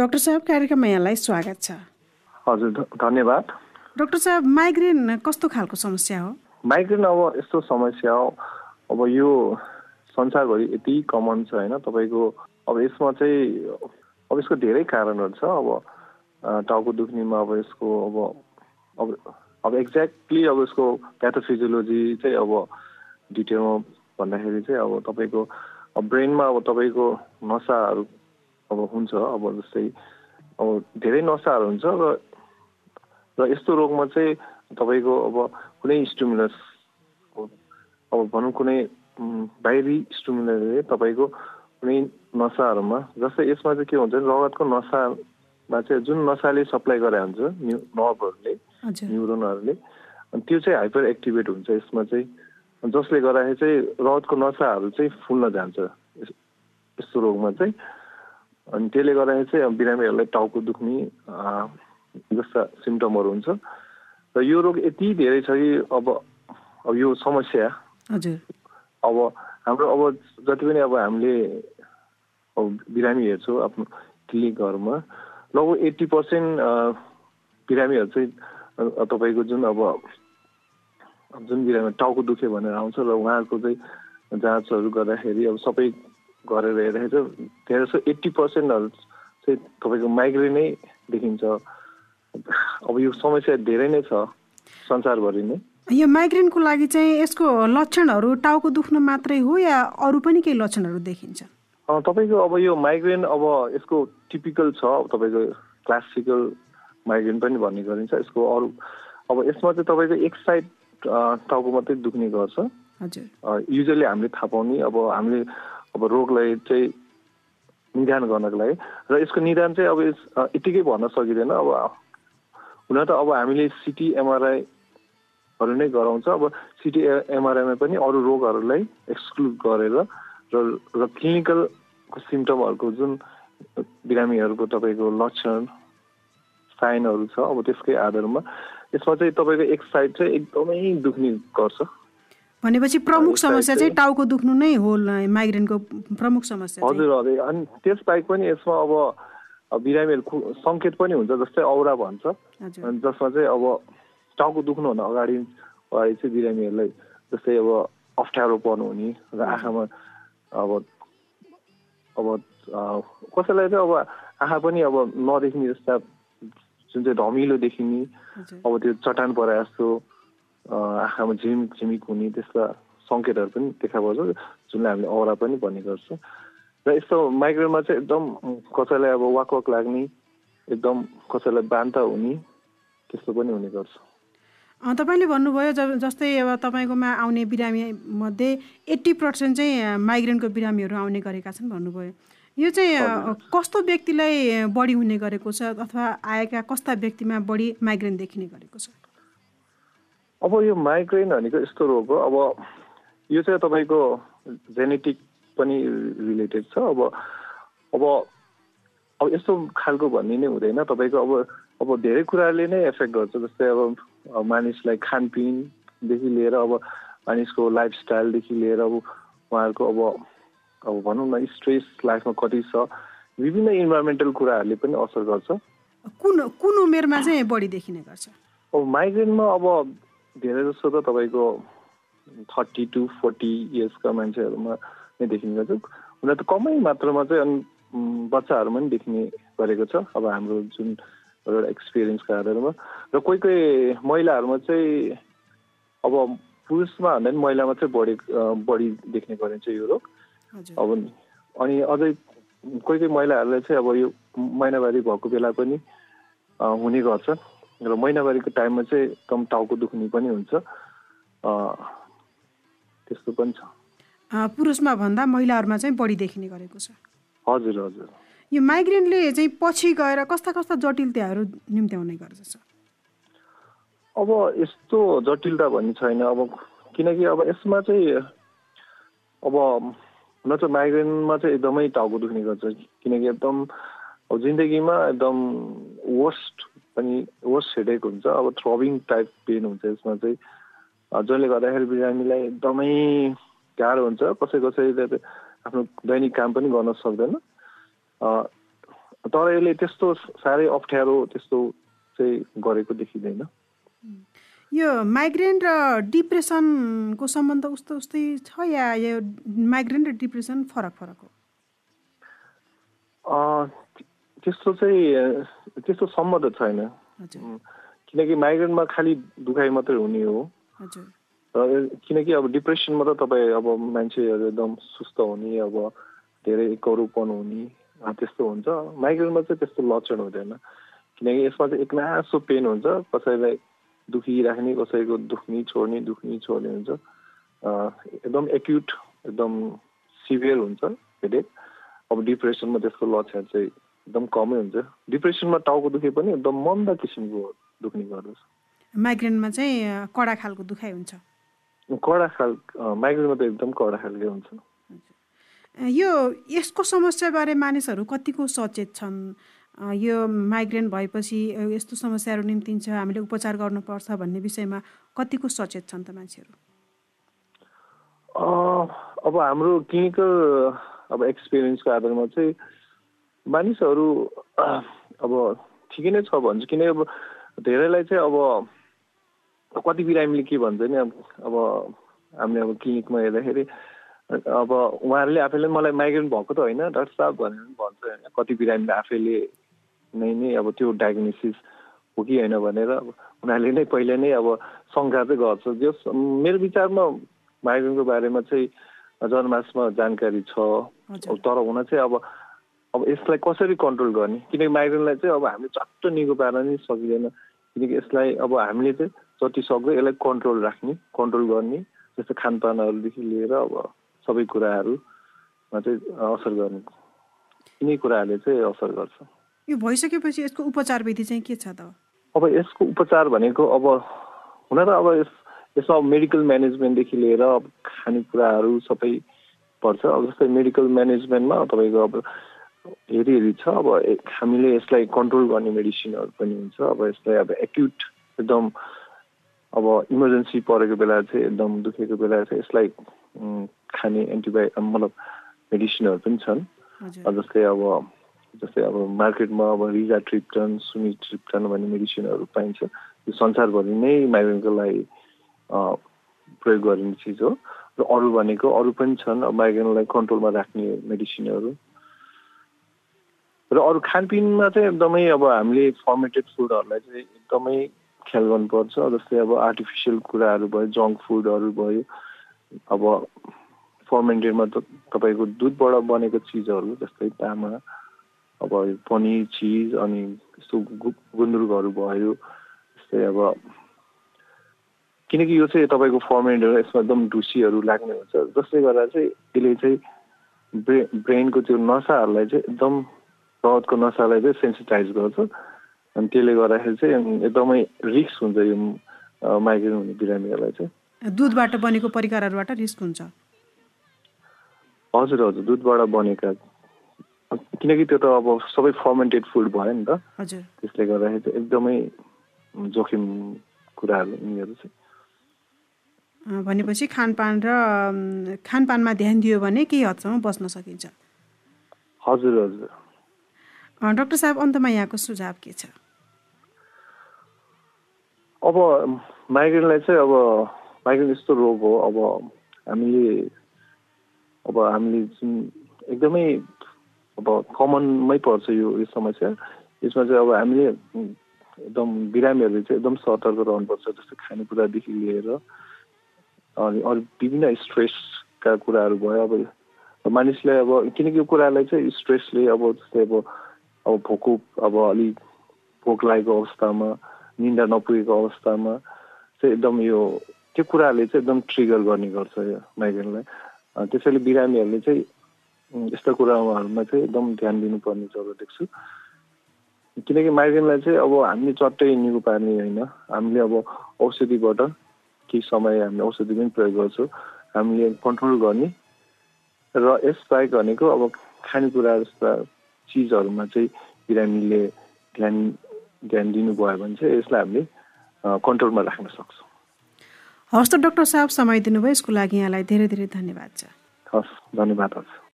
Doctor साहब कार्यक्रममा यहाँलाई स्वागत छ। हजुर धन्यवाद। डाक्टर साहब माइग्रेन कस्तो खालको समस्या हो? माइग्रेन अब यस्तो समस्या हो अब यो संसारभरि यति कमन छ होइन तपाईँको अब यसमा चाहिँ अब यसको धेरै कारणहरू छ अब टाउको दुख्नेमा अब यसको अब अब अब एक्ज्याक्टली अब यसको प्याथोफिजियोलोजी चाहिँ अब डिटेलमा भन्दाखेरि चाहिँ अब तपाईँको ब्रेनमा अब तपाईँको नसाहरू अब हुन्छ अब जस्तै अब धेरै नसाहरू हुन्छ र र यस्तो रोगमा चाहिँ तपाईँको अब कुनै स्टिमुलस अब भनौँ कुनै बाहिरी स्टिमुलसले तपाईँको कुनै नसाहरूमा जस्तै यसमा चाहिँ के हुन्छ रगतको नसामा चाहिँ जुन नसाले सप्लाई गरे हुन्छ न्यु नर्भहरूले न्युरोनहरूले अनि त्यो चाहिँ हाइपर एक्टिभेट हुन्छ यसमा चाहिँ जसले गर्दाखेरि चाहिँ रगतको नसाहरू चाहिँ फुल्न जान्छ यस- यस्तो रोगमा चाहिँ। अनि त्यसले गर्दाखेरि चाहिँ अब बिरामीहरूलाई टाउको दुख्ने जस्ता सिम्टमहरू हुन्छ। र यो रोग यति धेरै छ कि अब अब यो समस्या। हजुर। अब हाम्रो अब जति पनि अब हामीले अब बिरामी हेर्छौँ आफ्नो क्लिनिकहरूमा लगभग एट्टी पर्सेन्ट बिरामीहरू चाहिँ तपाईँको जुन अब जुन बिरामी टाउको दुख्यो भनेर आउँछ र उहाँहरूको चाहिँ जाँचहरू गर्दाखेरि अब सबै गरेर हेर्दाखेरि चाहिँ धेरै जस्तो एट्टी पर्सेन्टहरू चाहिँ तपाईँको माइग्रेनै देखिन्छ। अब यो समस्या धेरै नै छ संसारभरि नै। यो माइग्रेनको लागि चाहिँ यसको लक्षणहरू टाउको दुख्न मात्रै हो या अरू पनि केही लक्षणहरू देखिन्छ? तपाईँको अब यो माइग्रेन अब यसको टिपिकल छ तपाईँको क्लासिकल माइग्रेन पनि भन्ने गरिन्छ। यसको अरू अब यसमा चाहिँ तपाईँको एक साइड टाउको मात्रै दुख्ने गर्छ। हजुर। युजली हामीले थाहा पाउने। अब हामीले अब रोगलाई चाहिँ निदान गर्नको लागि। र यसको निदान चाहिँ अब यत्तिकै भन्न सकिँदैन। अब हुन त अब हामीले सिटी एमआरआईहरू नै गराउँछ। अब सिटी एमआरआईमा पनि अरू रोगहरूलाई एक्सक्लुड गरेर र र क्लिनिकल सिम्टमहरूको जुन बिरामीहरूको तपाईँको लक्षण साइनहरू छ अब त्यसकै आधारमा यसमा चाहिँ तपाईँको एक साइड चाहिँ एकदमै दुख्ने गर्छ। भनेपछि प्रमुख समस्या चाहिँ टाउको दुख्नु नै हो माइग्रेनको प्रमुख समस्या। हजुर हजुर। अनि त्यसबाहेक पनि यसमा अब बिरामीहरू सङ्केत पनि हुन्छ जस्तै औरा भन्छ। अनि जसमा चाहिँ अब टाउको दुख्नुभन्दा अगाडि अगाडि चाहिँ बिरामीहरूलाई जस्तै अब अप्ठ्यारो पर्नु हुने र आँखामा अब अब कसैलाई चाहिँ अब आँखा पनि अब नदेखिने जस्ता जुन चाहिँ धमिलो देखिने अब त्यो चट्टान परे जस्तो आँखामा झिमिक झिमिक हुने त्यस्ता सङ्केतहरू पनि देखा पर्छ जुनलाई हामीले औरा पनि भन्ने गर्छ। र यस्तो माइग्रेनमा चाहिँ एकदम कसैलाई अब वाक वाक लाग्ने एकदम कसैलाई बान्ता हुने त्यस्तो पनि हुने गर्छ। तपाईँले भन्नुभयो जब जस्तै अब तपाईँकोमा आउने बिरामी मध्ये एट्टी पर्सेन्ट चाहिँ माइग्रेनको बिरामीहरू आउने गरेका छन् भन्नुभयो। यो चाहिँ कस्तो व्यक्तिलाई बढी हुने गरेको छ अथवा आएका कस्ता व्यक्तिमा बढी माइग्रेन देखिने गरेको छ? अब यो माइग्रेन भनेको यस्तो रोग हो। अब यो चाहिँ तपाईँको जेनेटिक पनि रिलेटेड छ। अब अब अब यस्तो खालको भन्ने नै हुँदैन। तपाईँको अब अब धेरै कुराले नै एफेक्ट गर्छ। जस्तै अब अब मानिसलाई खानपिनदेखि लिएर अब मानिसको लाइफस्टाइलदेखि लिएर अब उहाँहरूको अब अब भनौँ न स्ट्रेस लाइफमा कति छ। विभिन्न इन्भाइरोमेन्टल कुराहरूले पनि असर गर्छ। कुन कुन उमेरमा चाहिँ बढी देखिने गर्छ? अब माइग्रेनमा अब धेरै जस्तो त तपाईँको थर्टी टु फोर्टी इयर्सका मान्छेहरूमा नै देखिने गर्छ। हुन त कमै मात्रामा चाहिँ अनि बच्चाहरूमा पनि देखिने गरेको छ। अब हाम्रो जुन एउटा एक्सपिरियन्सको आधारमा। र कोही कोही महिलाहरूमा चाहिँ अब पुरुषमा भन्दा पनि महिलामा चाहिँ बढी बढी देख्ने गरिन्छ यो रोग। अब अनि अझै कोही कोही महिलाहरूलाई चाहिँ अब यो महिनावारी भएको बेला पनि हुने गर्छ। र महिनावारीको टाइममा चाहिँ एकदम टाउको दुख्ने पनि हुन्छ। त्यस्तो पनि छ। पुरुषमा भन्दा महिलाहरूमा चाहिँ बढी देखिने गरेको छ। हजुर हजुर। यो माइग्रेनले चाहिँ पछि गएर कस्ता कस्ता जटिलताहरू निम्त्याउने गर्दछ? अब यस्तो जटिलता भन्ने छैन। अब किनकि अब यसमा चाहिँ अब हुन त माइग्रेनमा चाहिँ एकदमै टाउको दुख्ने गर्छ। किनकि एकदम अब जिन्दगीमा एकदम वर्स्ट पनि वर्स्ट हेडेक हुन्छ। अब थ्रबिङ टाइप पेन हुन्छ यसमा चाहिँ। जसले गर्दाखेरि बिरामीलाई एकदमै गाह्रो हुन्छ। कसै कसैले त आफ्नो दैनिक काम पनि गर्न सक्दैन। तर यसले त्यस्तो साह्रै अप्ठ्यारो त्यस्तो चाहिँ गरेको देखिँदैन। यो माइग्रेन र डिप्रेसनको सम्बन्ध उस्तो उस्तै छ या यो माइग्रेन र डिप्रेसन फरक फरक हो? त्यस्तो चाहिँ त्यस्तो सम्बन्ध छैन। किनकि माइग्रेनमा खालि दुखाइ मात्रै हुने हो। किनकि अब डिप्रेसनमा त तपाईँ अब मान्छेहरू एकदम सुस्त हुने अब धेरै एकरूपन हुने त्यस्तो हुन्छ। माइग्रेनमा चाहिँ त्यस्तो लक्षण हुँदैन। किनकि यसमा चाहिँ एकनासो पेन हुन्छ कसैलाई दुखिराख्ने कसैको दुख्ने छोड्ने दुख्ने छोड्ने हुन्छ। एकदम एक्युट एकदम सिभियर हुन्छ हेडेक अब डिप्रेसनमा त्यसको लक्षण चाहिँ एकदम कमै हुन्छ। डिप्रेसनमा टाउको दुखे पनि एकदम मन्द किसिमको दुख्ने गर्दछ। माइग्रेनमा चाहिँ कडा खालको दुखाइ हुन्छ। कडा खाल माइग्रेनमा त एकदम कडा खालको हुन्छ। यो यसको समस्याबारे मानिसहरू कतिको सचेत छन्? यो माइग्रेन भएपछि यस्तो समस्याहरू निम्तिन्छ हामीले उपचार गर्नुपर्छ भन्ने विषयमा कतिको सचेत छन् त मान्छेहरू? अब हाम्रो क्लिनिकल अब एक्सपिरियन्सको आधारमा चाहिँ मानिसहरू अब ठिकै नै छ भन्छु किन अब धेरैलाई चाहिँ अब कति बिरामीले के भन्छ नि अब अब हामीले अब क्लिनिकमा हेर्दाखेरि अब उहाँहरूले आफैले मलाई माइग्रेन भएको त होइन डाक्टर साहब भनेर भन्छ होइन कति बिरामीले आफैले नै नै अब त्यो डायग्नोसिस हो कि होइन भनेर अब उनीहरूले नै पहिला नै अब शङ्का चाहिँ गर्छ। जस मेरो विचारमा माइग्रेनको बारेमा चाहिँ जनमासमा जानकारी छ। तर हुन चाहिँ अब अब यसलाई कसरी कन्ट्रोल गर्ने? किनकि माइग्रेनलाई चाहिँ अब हामीले चट्ट निको पार्न नै सकिँदैन। किनकि यसलाई अब हामीले चाहिँ जति सक्दो यसलाई कन्ट्रोल राख्ने कन्ट्रोल गर्ने जस्तो खानपानहरूदेखि लिएर अब सबै कुराहरूमा चाहिँ असर गर्ने यिनै कुराहरूले चाहिँ असर गर्छ। यो भइसकेपछि यसको उपचार विधि चाहिँ के छ त? अब यसको उपचार भनेको अब हुन त अब यस यसमा अब मेडिकल म्यानेजमेन्टदेखि लिएर अब खानेकुराहरू सबै पर्छ। अब जस्तै मेडिकल म्यानेजमेन्टमा तपाईँको अब हेरी हेरी छ। अब हामीले यसलाई कन्ट्रोल गर्ने मेडिसिनहरू पनि हुन्छ। अब यसलाई अब एक्युट एकदम अब इमर्जेन्सी परेको बेला चाहिँ एकदम दुखेको बेला चाहिँ यसलाई खाने एन्टिबायो मतलब मेडिसिनहरू पनि छन्। जस्तै अब जस्तै अब मार्केटमा अब रिजा ट्रिप्टन सुमी ट्रिप्टन भन्ने मेडिसिनहरू पाइन्छ। यो संसारभरि नै माइग्रेनको लागि प्रयोग गरिने चिज हो। र अरू भनेको अरू पनि छन्। अब माइग्रेनलाई कन्ट्रोलमा राख्ने मेडिसिनहरू र अरू खानपिनमा चाहिँ एकदमै अब हामीले फर्मेटेड फुडहरूलाई चाहिँ एकदमै ख्याल गर्नुपर्छ जस्तै अब आर्टिफिसियल कुराहरू भयो जङ्क फुडहरू भयो। अब फर्मेन्टेडमा त तपाईँको दुधबाट बनेको चिजहरू जस्तै तामा अब पनिर चिज अनि यस्तो गुन्द्रुकहरू भयो जस्तै अब किनकि यो चाहिँ तपाईँको फर्मेन्टहरू यसमा एकदम ढुसीहरू लाग्ने हुन्छ। जसले गर्दा चाहिँ यसले चाहिँ ब्रे ब्रेनको त्यो नसाहरूलाई चाहिँ एकदम रगतको नसालाई चाहिँ सेन्सिटाइज गर्छ। अनि त्यसले गर्दाखेरि चाहिँ एकदमै रिस्क हुन्छ यो माइग्रेन हुने बिरामीहरूलाई चाहिँ। दुधबाट बनेको परिकारहरूबाट रिस्क हुन्छ। हजुर हजुर दुधबाट बनेका। किनकि त्यो त अब सबै फर्मेन्टेड फुड भयो नि त। हजुर। त्यसले गर्दाखेरि चाहिँ एकदमै जोखिम कुराहरू यिनीहरू चाहिँ। भनेपछि खानपान र खानपानमा ध्यान दियो भने केही हदसम्म बस्न सकिन्छ। हजुर हजुर। डाक्टर साहब अन्तमा यहाँको सुझाव के छ? अब माइग्रेनलाई चाहिँ अब माइग्रेन यस्तो रोग हो अब हामीले अब हामीले जुन एकदमै अब कमनमै पर्छ यो यो समस्या। यसमा चाहिँ अब हामीले एकदम बिरामीहरूले चाहिँ एकदम सतर्क रहनुपर्छ जस्तो खानेकुरादेखि लिएर अनि अरू विभिन्न स्ट्रेसका कुराहरू भयो। अब मानिसलाई अब किनकि यो कुरालाई चाहिँ स्ट्रेसले अब जस्तै अब अब भोको अब अलिक भोक लागेको अवस्थामा निन्दा नपुगेको अवस्थामा चाहिँ एकदम यो त्यो कुराहरूले चाहिँ एकदम ट्रिगर गर्ने गर्छ यो माइग्रेनलाई त्यसैले बिरामीहरूले चाहिँ यस्ता कुराहरूमा चाहिँ एकदम ध्यान दिनुपर्ने जरुरत देख्छु। किनकि माइग्रेनलाई चाहिँ अब हामीले चट्टै निको पार्ने होइन। हामीले अब औषधिबाट केही समय हामीले औषधि पनि प्रयोग गर्छौँ। हामीले कन्ट्रोल गर्ने र यसबाहेक भनेको अब खानेकुरा जस्ता चिजहरूमा चाहिँ बिरामीले ध्यान ध्यान दिनुभयो भने चाहिँ यसलाई हामीले कन्ट्रोलमा राख्न सक्छौँ। हस् त डक्टर साहब समय दिनुभयो। यसको लागि यहाँलाई धेरै धेरै धन्यवाद छ। हस् धन्यवाद हजुर